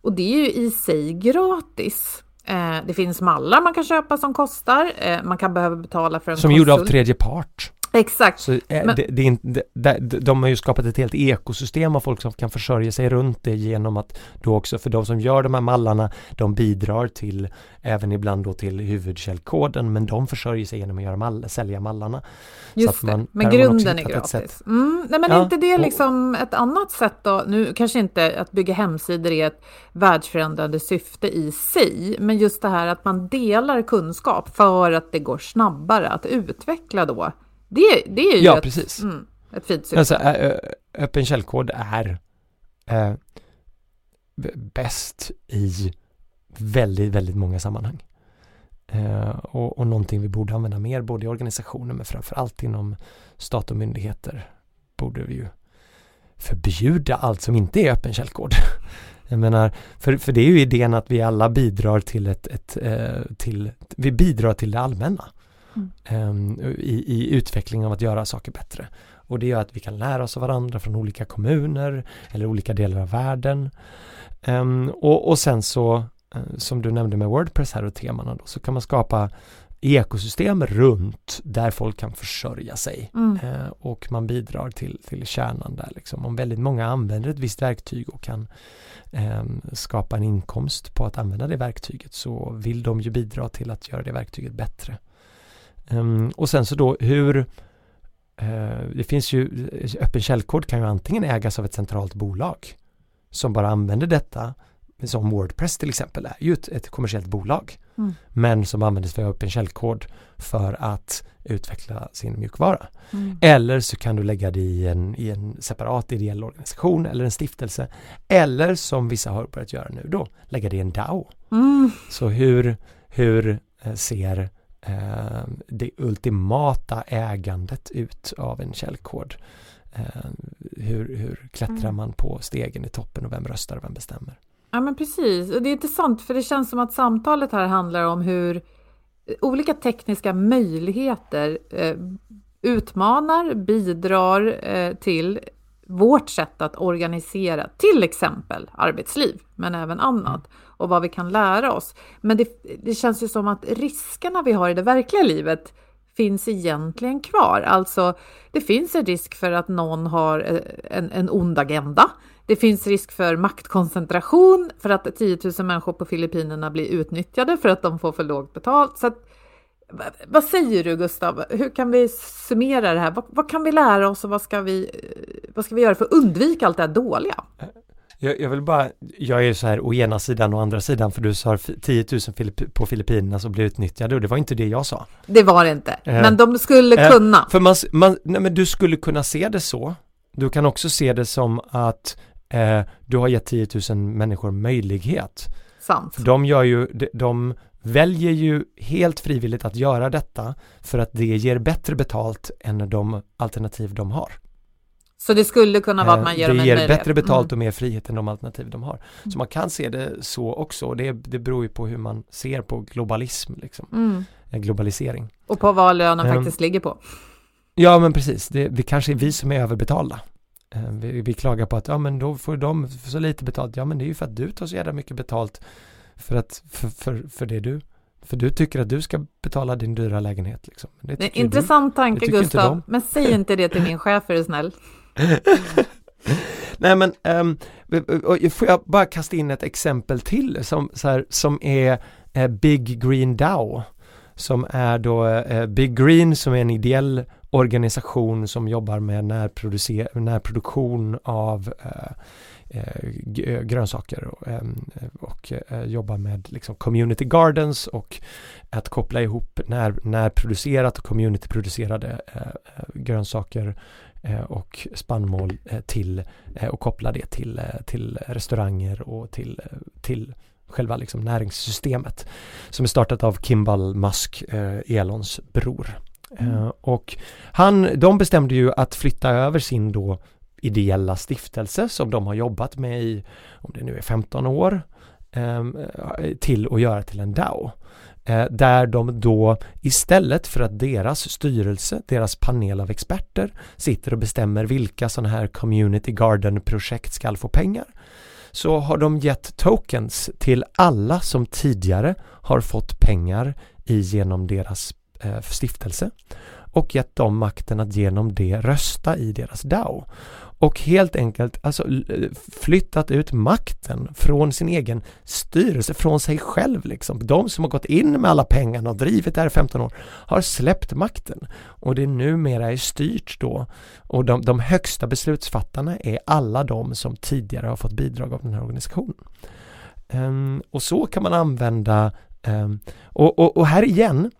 Och det är ju i sig gratis. Eh, det finns mallar man kan köpa som kostar. Eh, man kan behöva betala för en Som gjorda av konsult. tredje part. Exakt. Så eh, Men- det, det det, det, de har ju skapat ett helt ekosystem av folk som kan försörja sig runt det genom att då också för de som gör de här mallarna de bidrar till även ibland då till huvudkällkoden men de försörjer sig genom att göra mall, sälja mallarna. Just att man- det, men grunden är gratis. Mm, nej, men Ja, är inte det och- liksom ett annat sätt då? Nu kanske inte att bygga hemsidor är ett världsförändrande syfte i sig, men just det här att man delar kunskap för att det går snabbare att utveckla då. Det, det är ju Ja, ett, precis. Mm, ett fint syfte. Alltså, öppen källkod är eh, bäst i väldigt, väldigt många sammanhang. Eh, och, och någonting vi borde använda mer både i organisationer men framförallt inom stat och myndigheter borde vi ju förbjuda allt som inte är öppen källkod. Jag menar, för, för det är ju idén att vi alla bidrar till ett, ett eh, till, vi bidrar till det allmänna. Mm. eh, i, i utvecklingen av att göra saker bättre. Och det gör att vi kan lära oss av varandra från olika kommuner eller olika delar av världen. Ehm, och, och sen så, eh, som du nämnde med Wordpress här och temana då, så kan man skapa ekosystem runt där folk kan försörja sig. Mm. Eh, och man bidrar till, till kärnan där liksom. Om väldigt många använder ett visst verktyg och kan ehm, skapa en inkomst på att använda det verktyget så vill de ju bidra till att göra det verktyget bättre. Ehm, och sen så då hur eh, det finns ju öppen källkod kan ju antingen ägas av ett centralt bolag som bara använder detta som Wordpress till exempel är ju ett, ett kommersiellt bolag Mm. men som använder för öppen källkod för att utveckla sin mjukvara. Mm. Eller så kan du lägga det i en, i en separat ideell organisation eller en stiftelse. Eller som vissa har börjat göra nu då, lägga det i en DAO. Mm. Så hur, hur eh, ser eh, det ultimata ägandet ut av en källkod? Eh, hur, hur klättrar Mm. man på stegen i toppen och vem röstar och vem bestämmer? Ja men precis, och det är intressant för det känns som att samtalet här handlar om hur olika tekniska möjligheter eh, utmanar, bidrar eh, till vårt sätt att organisera till exempel arbetsliv, men även annat och vad vi kan lära oss. Men det, det känns ju som att riskerna vi har i det verkliga livet finns egentligen kvar. Alltså, det finns en risk för att någon har eh, en, en ond agenda. Det finns risk för maktkoncentration, för att 10 000 människor på Filippinerna blir utnyttjade för att de får för lågt betalt. Så att, vad säger du Gustav? Hur kan vi summera det här? Vad, vad, kan vi lära oss och vad ska vi, eh, vad ska vi göra för att undvika allt det här dåliga? Jag, jag, vill bara, jag är så här å ena sidan och andra sidan för du sa 10 000 Filipp, på Filippinerna som blev utnyttjade och det var inte det jag sa. Det var det inte, eh, men de skulle eh, kunna. För man, man, nej men du skulle kunna se det så. Du kan också se det som att eh, du har gett 10 000 människor möjlighet. Sant. De gör ju, de, de väljer ju helt frivilligt att göra detta för att det ger bättre betalt än de alternativ de har. Så det skulle kunna vara att man ger dem en möjlighet? Det ger bättre betalt mm. och mer frihet än de alternativ de har. Så man kan se det så också. Det, det beror ju på hur man ser på globalism, liksom. Mm. Globalisering. Och på vad lönen um, faktiskt ligger på. Ja, men precis. Det, det kanske är vi som är överbetalda. Vi, vi, klagar på att ja men då får de så lite betalt. Ja men det är ju för att du tar så jävla mycket betalt för, att, för, för, för det du för du tycker att du ska betala din dyra lägenhet. Liksom. Det, det är intressant du. tanke Gustav, men säg inte det till min chef är du snäll. Nej men, um, får jag bara kasta in ett exempel till som, så här, som är uh, Big Green DAO som är då uh, Big Green som är en ideell organisation som jobbar med närproduktion av eh, eh grönsaker och, ehm, och jobbar med liksom community gardens och att koppla ihop när, närproducerat och communityproducerade grönsaker Eh, och spannmål eh, till eh, och koppla det till, till restauranger och till, till själva liksom näringssystemet som är startat av Kimball Musk, Elons bror. Mm. Och han, de bestämde ju att flytta över sin då ideella stiftelse som de har jobbat med i, om det nu är 15 år, till att göra till en DAO. Eh, där de då istället för att deras styrelse, deras panel av experter sitter och bestämmer vilka sådana här community garden-projekt ska få pengar så har de gett tokens till alla som tidigare har fått pengar genom deras eh, stiftelse och gett dem makten att genom det rösta i deras DAO och helt enkelt alltså flyttat ut makten från sin egen styrelse, från sig själv liksom. De som har gått in med alla pengarna och drivit det här i 15 år har släppt makten och det numera är styrt då och de, de högsta beslutsfattarna är alla de som tidigare har fått bidrag av den här organisationen. Um, och så kan man använda um, och, och, och här igen,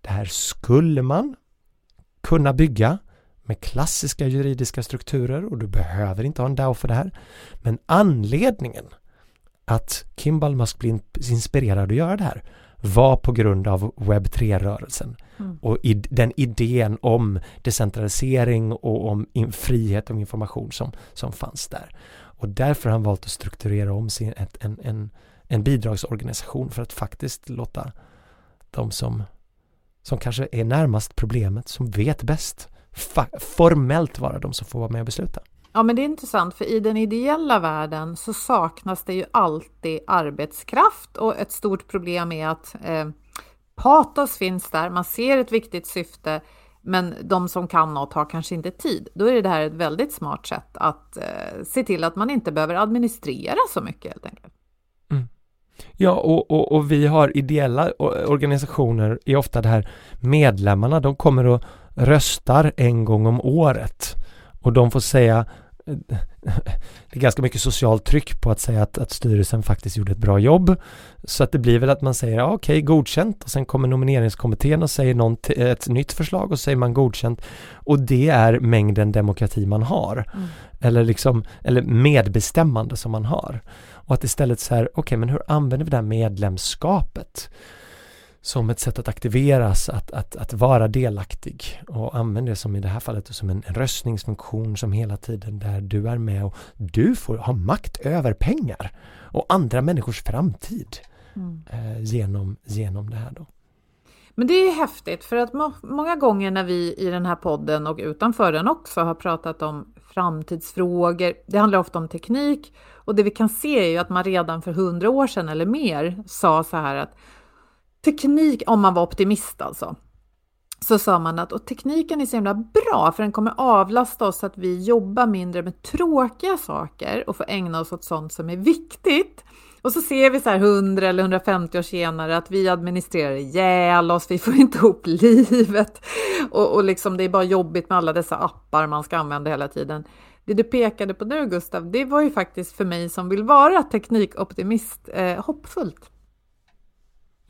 det här skulle man kunna bygga med klassiska juridiska strukturer och du behöver inte ha en DAO för det här. Men anledningen att Kimball Musk blir inspirerad att göra det här var på grund av webb 3-rörelsen mm. och den idén om decentralisering och om frihet och information som, som fanns där. Och därför har han valt att strukturera om sin, ett, en, en, en bidragsorganisation för att faktiskt låta de som, som kanske är närmast problemet, som vet bäst, formellt vara de som får vara med och besluta. Ja, men det är intressant, för i den ideella världen så saknas det ju alltid arbetskraft och ett stort problem är att eh, patos finns där, man ser ett viktigt syfte, men de som kan något har kanske inte tid. Då är det här ett väldigt smart sätt att eh, se till att man inte behöver administrera så mycket helt enkelt. Ja, och, och, och, vi har ideella organisationer, är ofta det här medlemmarna, de kommer att röstar en gång om året och de får säga det är ganska mycket socialt tryck på att säga att, att styrelsen faktiskt gjorde ett bra jobb. Så att det blir väl att man säger okej, okay, godkänt och sen kommer nomineringskommittén och säger något, ett nytt förslag och säger man godkänt. Och det är mängden demokrati man har. Mm. Eller liksom, eller medbestämmande som man har. Och att istället så här, okej okay, men hur använder vi det här medlemskapet? som ett sätt att aktiveras, att, att, att vara delaktig och använda det som i det här fallet som en, en röstningsfunktion som hela tiden där du är med och du får ha makt över pengar och andra människors framtid mm. eh, genom, genom det här då. Men det är häftigt för att må många gånger när vi i den här podden och utanför den också har pratat om framtidsfrågor. Det handlar ofta om teknik och det vi kan se är ju att man redan för hundra år sedan eller mer sa så här att teknik, om man var optimist alltså, så sa man att och tekniken är så himla bra för den kommer avlasta oss så att vi jobbar mindre med tråkiga saker och får ägna oss åt sånt som är viktigt. Och så ser vi så här 100 eller 150 år senare att vi administrerar ihjäl oss, vi får inte ihop livet och, och liksom det är bara jobbigt med alla dessa appar man ska använda hela tiden. Det du pekade på nu Gustav, det var ju faktiskt för mig som vill vara teknikoptimist eh, hoppfullt.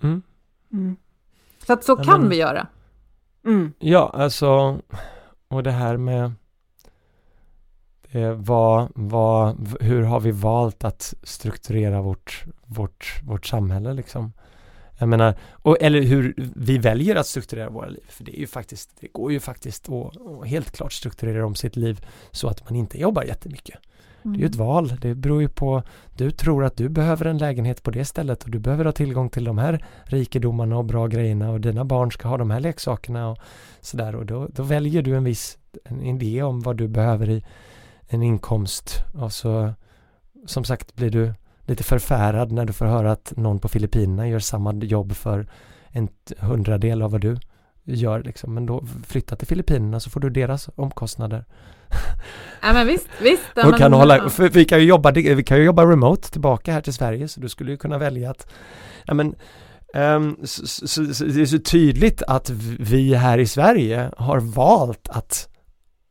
Mm. Mm. Så att så Ja, kan men- vi göra. Mm. Ja, alltså, och det här med det vad, vad, hur har vi valt att strukturera vårt, vårt, vårt samhälle liksom? Jag menar, och, eller hur vi väljer att strukturera våra liv. För det är ju faktiskt, det går ju faktiskt att, helt klart strukturera om sitt liv så att man inte jobbar jättemycket. Det är ju ett val. Det beror ju på, du tror att du behöver en lägenhet på det stället och du behöver ha tillgång till de här rikedomarna och bra grejerna och dina barn ska ha de här leksakerna och sådär och då, då väljer du en viss en idé om vad du behöver i en inkomst och så som sagt blir du lite förfärad när du får höra att någon på Filippinerna gör samma jobb för en hundradel av vad du gör liksom. Men då flytta till Filippinerna så får du deras omkostnader. Ja, men visst, visst. ja, Och men- kan hålla, ja. vi kan ju jobba, vi kan ju jobba remote tillbaka här till Sverige så du skulle ju kunna välja att Ja men ehm, så, så, så, det är så tydligt att vi här i Sverige har valt att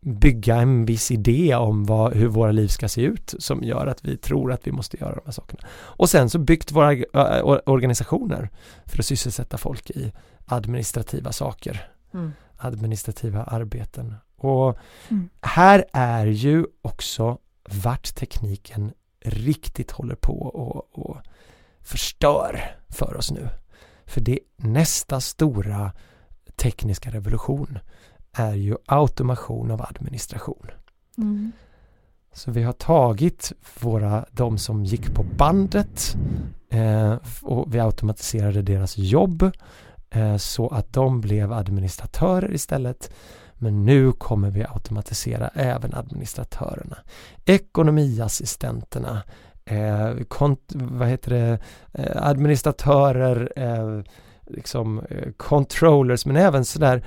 bygga en viss idé om vad, hur våra liv ska se ut som gör att vi tror att vi måste göra de här sakerna. Och sen så byggt våra äh, or- organisationer för att sysselsätta folk i administrativa saker Mm. administrativa arbeten. Och Mm. här är ju också vart tekniken riktigt håller på och, och förstör för oss nu. För det nästa stora tekniska revolution är ju automation av administration. Mm. Så vi har tagit våra, de som gick på bandet eh, och vi automatiserade deras jobb eh, så att de blev administratörer istället. Men nu kommer vi automatisera även administratörerna. Ekonomiassistenterna, eh, kont- vad heter det, eh, administratörer, eh, liksom eh, controllers men även sådär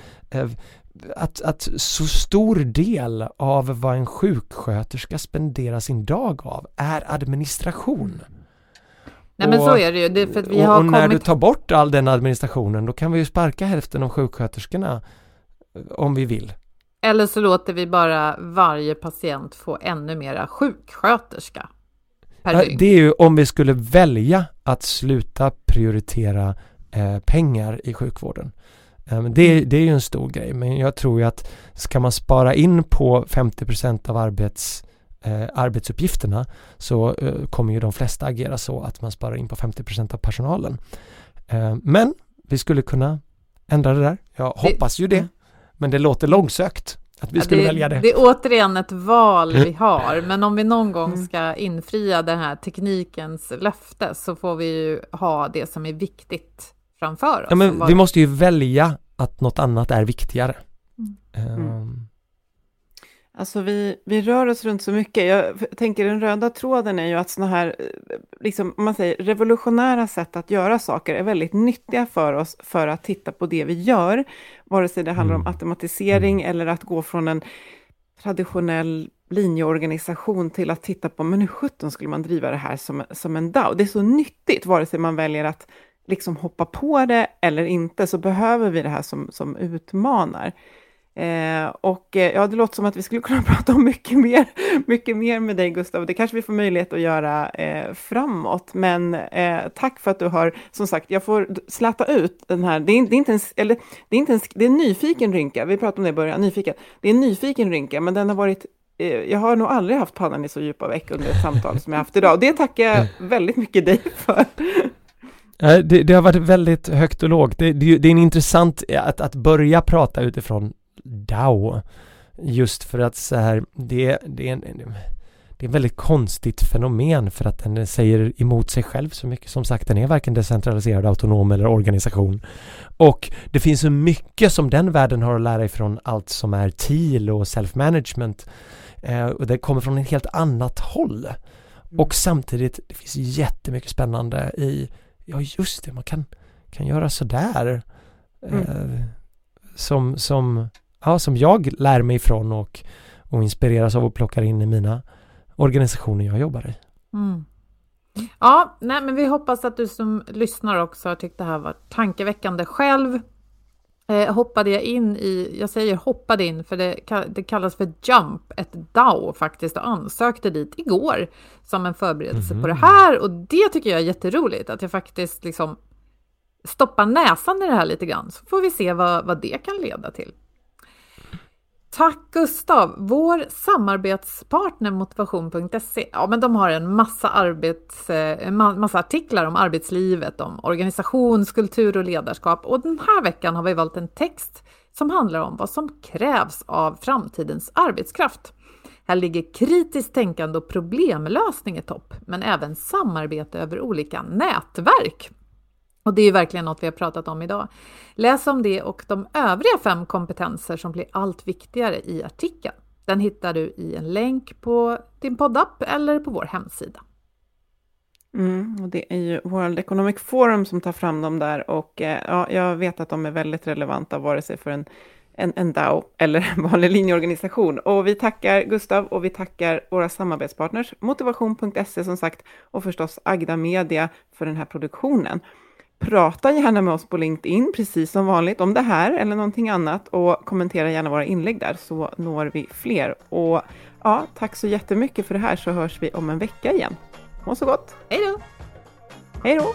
att, att så stor del av vad en sjuksköterska spenderar sin dag av är administration. Nej men Och- så är det ju. Det för vi och, har och när du kommit... tar bort all den administrationen då kan vi ju sparka hälften av sjuksköterskorna eh, om vi vill. Eller så låter vi bara varje patient få ännu mera sjuksköterska per Ja, dygn. Det är ju om vi skulle välja att sluta prioritera eh, pengar i sjukvården. Eh, det, det är ju en stor grej, men jag tror ju att ska man spara in på 50% av arbets, eh, arbetsuppgifterna så eh, kommer ju de flesta agera så att man sparar in på 50% av personalen. Eh, men vi skulle kunna ändra det där. Jag Det- hoppas ju det, mm. men det låter långsökt att vi Ja, skulle det, välja det. Det är återigen ett val vi har, men om vi någon gång Mm. ska infria den här teknikens löfte så får vi ju ha det som är viktigt framför oss. Ja, men Vad- vi måste ju välja att något annat är viktigare. Mm. Ehm, Alltså vi, vi rör oss runt så mycket. Jag tänker den röda tråden är ju att sådana här, eh, liksom, om man säger revolutionära sätt att göra saker är väldigt nyttiga för oss för att titta på det vi gör. Vare sig det handlar om Mm. automatisering eller att gå från en traditionell linjeorganisation till att titta på, men hur sjutton skulle man driva det här som, som en DAO? Det är så nyttigt, vare sig man väljer att liksom hoppa på det eller inte, så behöver vi det här som, som utmanar. Eh, och eh, ja, det låter som att vi skulle kunna prata om mycket mer, mycket mer med dig Gustav. Det kanske vi får möjlighet att göra eh, framåt. Men eh, tack för att du har, som sagt, jag får släta ut den här, det är, det är inte en, eller, det är inte en, det är en nyfiken rynka, vi pratade om det i början, nyfiken. Det är en nyfiken rynka, men den har varit eh, jag har nog aldrig haft pannan i så djupa veck under ett samtal som jag haft idag. Och det tackar jag väldigt mycket dig för. Eh, Det, det har varit väldigt högt och lågt. Det, det, det är en intressant att, att börja prata utifrån DAO. Just för att så här, det, det, är en, det är ett väldigt konstigt fenomen för att den säger emot sig själv så mycket. Som sagt, den är varken decentraliserad, autonom eller organisation. Och det finns så mycket som den världen har att lära ifrån allt som är TIL och self-management. Eh, och det kommer från ett helt annat håll. Mm. Och samtidigt, det finns jättemycket spännande i, ja just det, man kan, kan göra sådär. Mm. Eh, som, som, ja, som jag lär mig ifrån och, och inspireras av och plockar in i mina organisationer jag jobbar i. Mm. Ja, nej, men vi hoppas att du som lyssnar också har tyckt det här var tankeväckande själv. Eh, hoppade jag in i, jag säger hoppade in för det, det kallas för JUMP, ett DAO faktiskt, och ansökte dit igår som en förberedelse på det här. Och det tycker jag är jätteroligt, att jag faktiskt liksom stoppar näsan i det här lite grann, så får vi se vad, vad det kan leda till. Tack Gustav! Vår samarbetspartner motivation.se, ja men de har en massa, arbets, eh, en massa artiklar om arbetslivet, om organisation, kultur och ledarskap och den här veckan har vi valt en text som handlar om vad som krävs av framtidens arbetskraft. Här ligger kritiskt tänkande och problemlösning i topp, men även samarbete över olika nätverk. Och det är verkligen något vi har pratat om idag. Läs om det och de övriga fem kompetenser som blir allt viktigare i artikeln. Den hittar du i en länk på din poddapp eller på vår hemsida. Mm, och det är ju World Economic Forum som tar fram dem där och eh, ja, jag vet att de är väldigt relevanta, vare sig för en, en, en DAO eller en vanlig linjeorganisation. Och vi tackar Gustav och vi tackar våra samarbetspartners, motivation.se som sagt, och förstås Agda Media för den här produktionen. Prata gärna med oss på LinkedIn, precis som vanligt, om det här eller någonting annat och kommentera gärna våra inlägg där så når vi fler. Och ja, tack så jättemycket för det här så hörs vi om en vecka igen. Må så gott! Hej då! Hej då!